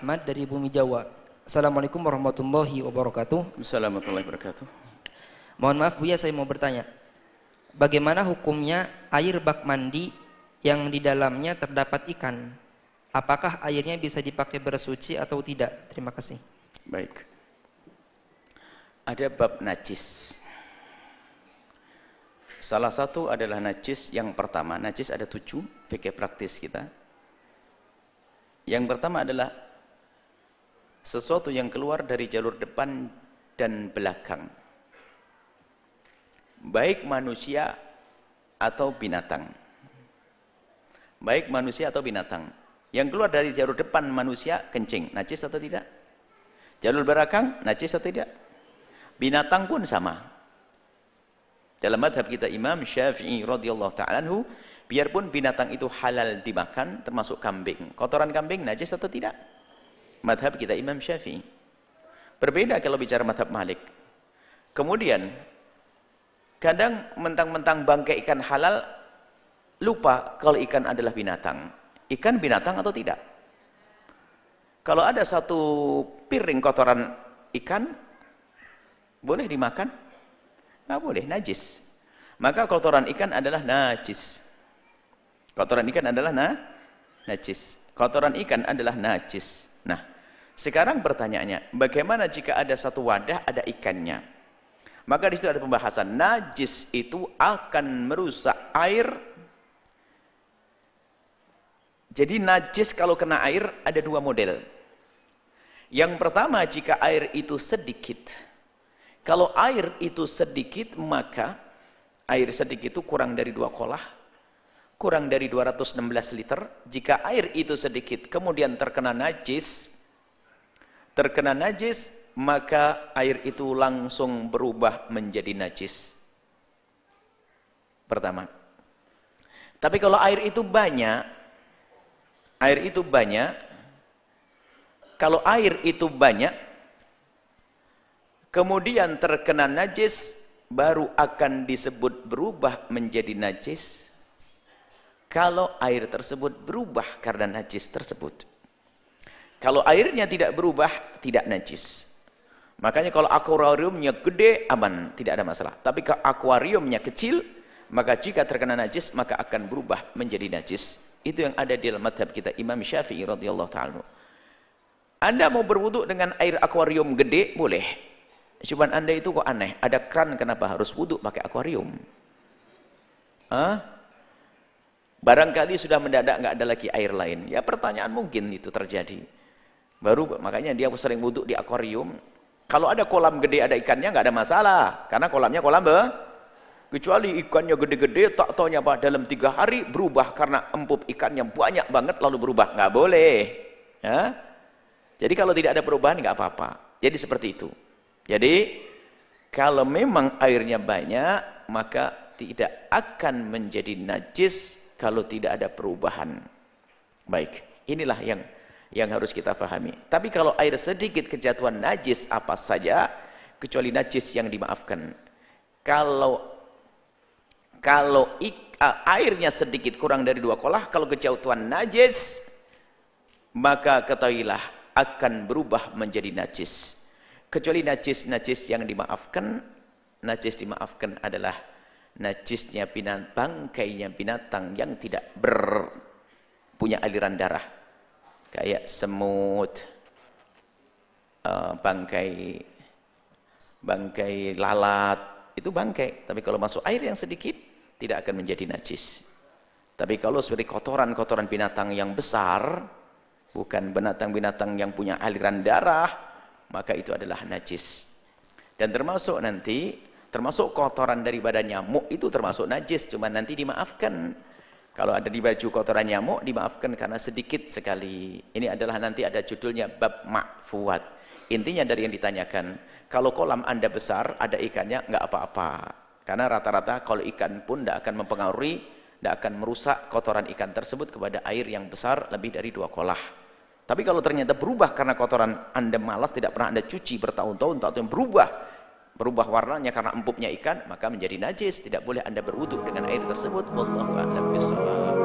Ahmad dari Bumi Jawa. Assalamualaikum warahmatullahi wabarakatuh. Assalamualaikum warahmatullahi wabarakatuh. Mohon maaf Buya saya mau bertanya. Bagaimana hukumnya air bak mandi yang di dalamnya terdapat ikan? Apakah airnya bisa dipakai bersuci atau tidak? Terima kasih. Baik. Ada bab najis. Salah satu adalah najis yang pertama. Najis ada tujuh, fikih praktis kita. Yang pertama adalah sesuatu yang keluar dari jalur depan dan belakang. Baik manusia atau binatang. Baik manusia atau binatang. Yang keluar dari jalur depan manusia kencing, najis atau tidak? Jalur belakang, najis atau tidak? Binatang pun sama. Dalam madhab kita Imam Syafi'i radhiyallahu ta'ala Biarpun binatang itu halal dimakan, termasuk kambing. Kotoran kambing najis atau tidak? Madhab kita Imam Syafi'i. Berbeda kalau bicara madhab Malik. Kemudian, kadang mentang-mentang bangkai ikan halal, lupa kalau ikan adalah binatang. Ikan binatang atau tidak? Kalau ada satu piring kotoran ikan, boleh dimakan? Nggak boleh, najis. Maka kotoran ikan adalah najis. Kotoran ikan adalah na, najis. Kotoran ikan adalah najis. Nah, sekarang pertanyaannya, bagaimana jika ada satu wadah ada ikannya? Maka di situ ada pembahasan najis itu akan merusak air. Jadi najis kalau kena air ada dua model. Yang pertama jika air itu sedikit. Kalau air itu sedikit maka air sedikit itu kurang dari dua kolah kurang dari 216 liter, jika air itu sedikit kemudian terkena najis, terkena najis, maka air itu langsung berubah menjadi najis. Pertama. Tapi kalau air itu banyak, air itu banyak, kalau air itu banyak, kemudian terkena najis, baru akan disebut berubah menjadi najis kalau air tersebut berubah karena najis tersebut. Kalau airnya tidak berubah, tidak najis. Makanya kalau akuariumnya gede, aman, tidak ada masalah. Tapi kalau akuariumnya kecil, maka jika terkena najis, maka akan berubah menjadi najis. Itu yang ada di dalam madhab kita, Imam Syafi'i radhiyallahu ta'ala. Anda mau berwuduk dengan air akuarium gede, boleh. Cuman anda itu kok aneh, ada kran kenapa harus wuduk pakai akuarium? Hah? Barangkali sudah mendadak nggak ada lagi air lain. Ya pertanyaan mungkin itu terjadi. Baru makanya dia sering wuduk di akuarium. Kalau ada kolam gede ada ikannya nggak ada masalah. Karena kolamnya kolam be. Kecuali ikannya gede-gede tak taunya apa dalam tiga hari berubah karena empuk ikannya banyak banget lalu berubah. nggak boleh. Ya. Jadi kalau tidak ada perubahan nggak apa-apa. Jadi seperti itu. Jadi kalau memang airnya banyak maka tidak akan menjadi najis kalau tidak ada perubahan. Baik, inilah yang yang harus kita fahami. Tapi kalau air sedikit kejatuhan najis apa saja, kecuali najis yang dimaafkan. Kalau kalau ik, uh, airnya sedikit kurang dari dua kolah, kalau kejatuhan najis, maka ketahuilah akan berubah menjadi najis. Kecuali najis-najis yang dimaafkan, najis dimaafkan adalah najisnya binatang, bangkainya binatang yang tidak ber, punya aliran darah. Kayak semut, uh, bangkai bangkai lalat, itu bangkai. Tapi kalau masuk air yang sedikit, tidak akan menjadi najis. Tapi kalau seperti kotoran-kotoran binatang yang besar, bukan binatang-binatang yang punya aliran darah, maka itu adalah najis. Dan termasuk nanti termasuk kotoran daripada nyamuk itu termasuk najis cuma nanti dimaafkan. Kalau ada di baju kotoran nyamuk dimaafkan karena sedikit sekali. Ini adalah nanti ada judulnya bab ma'fuat. Intinya dari yang ditanyakan kalau kolam anda besar ada ikannya nggak apa-apa. Karena rata-rata kalau ikan pun tidak akan mempengaruhi tidak akan merusak kotoran ikan tersebut kepada air yang besar lebih dari dua kolah. Tapi kalau ternyata berubah karena kotoran anda malas tidak pernah anda cuci bertahun-tahun atau yang berubah berubah warnanya karena empuknya ikan maka menjadi najis. Tidak boleh anda berwudu dengan air tersebut. Allahu a'lam bishawab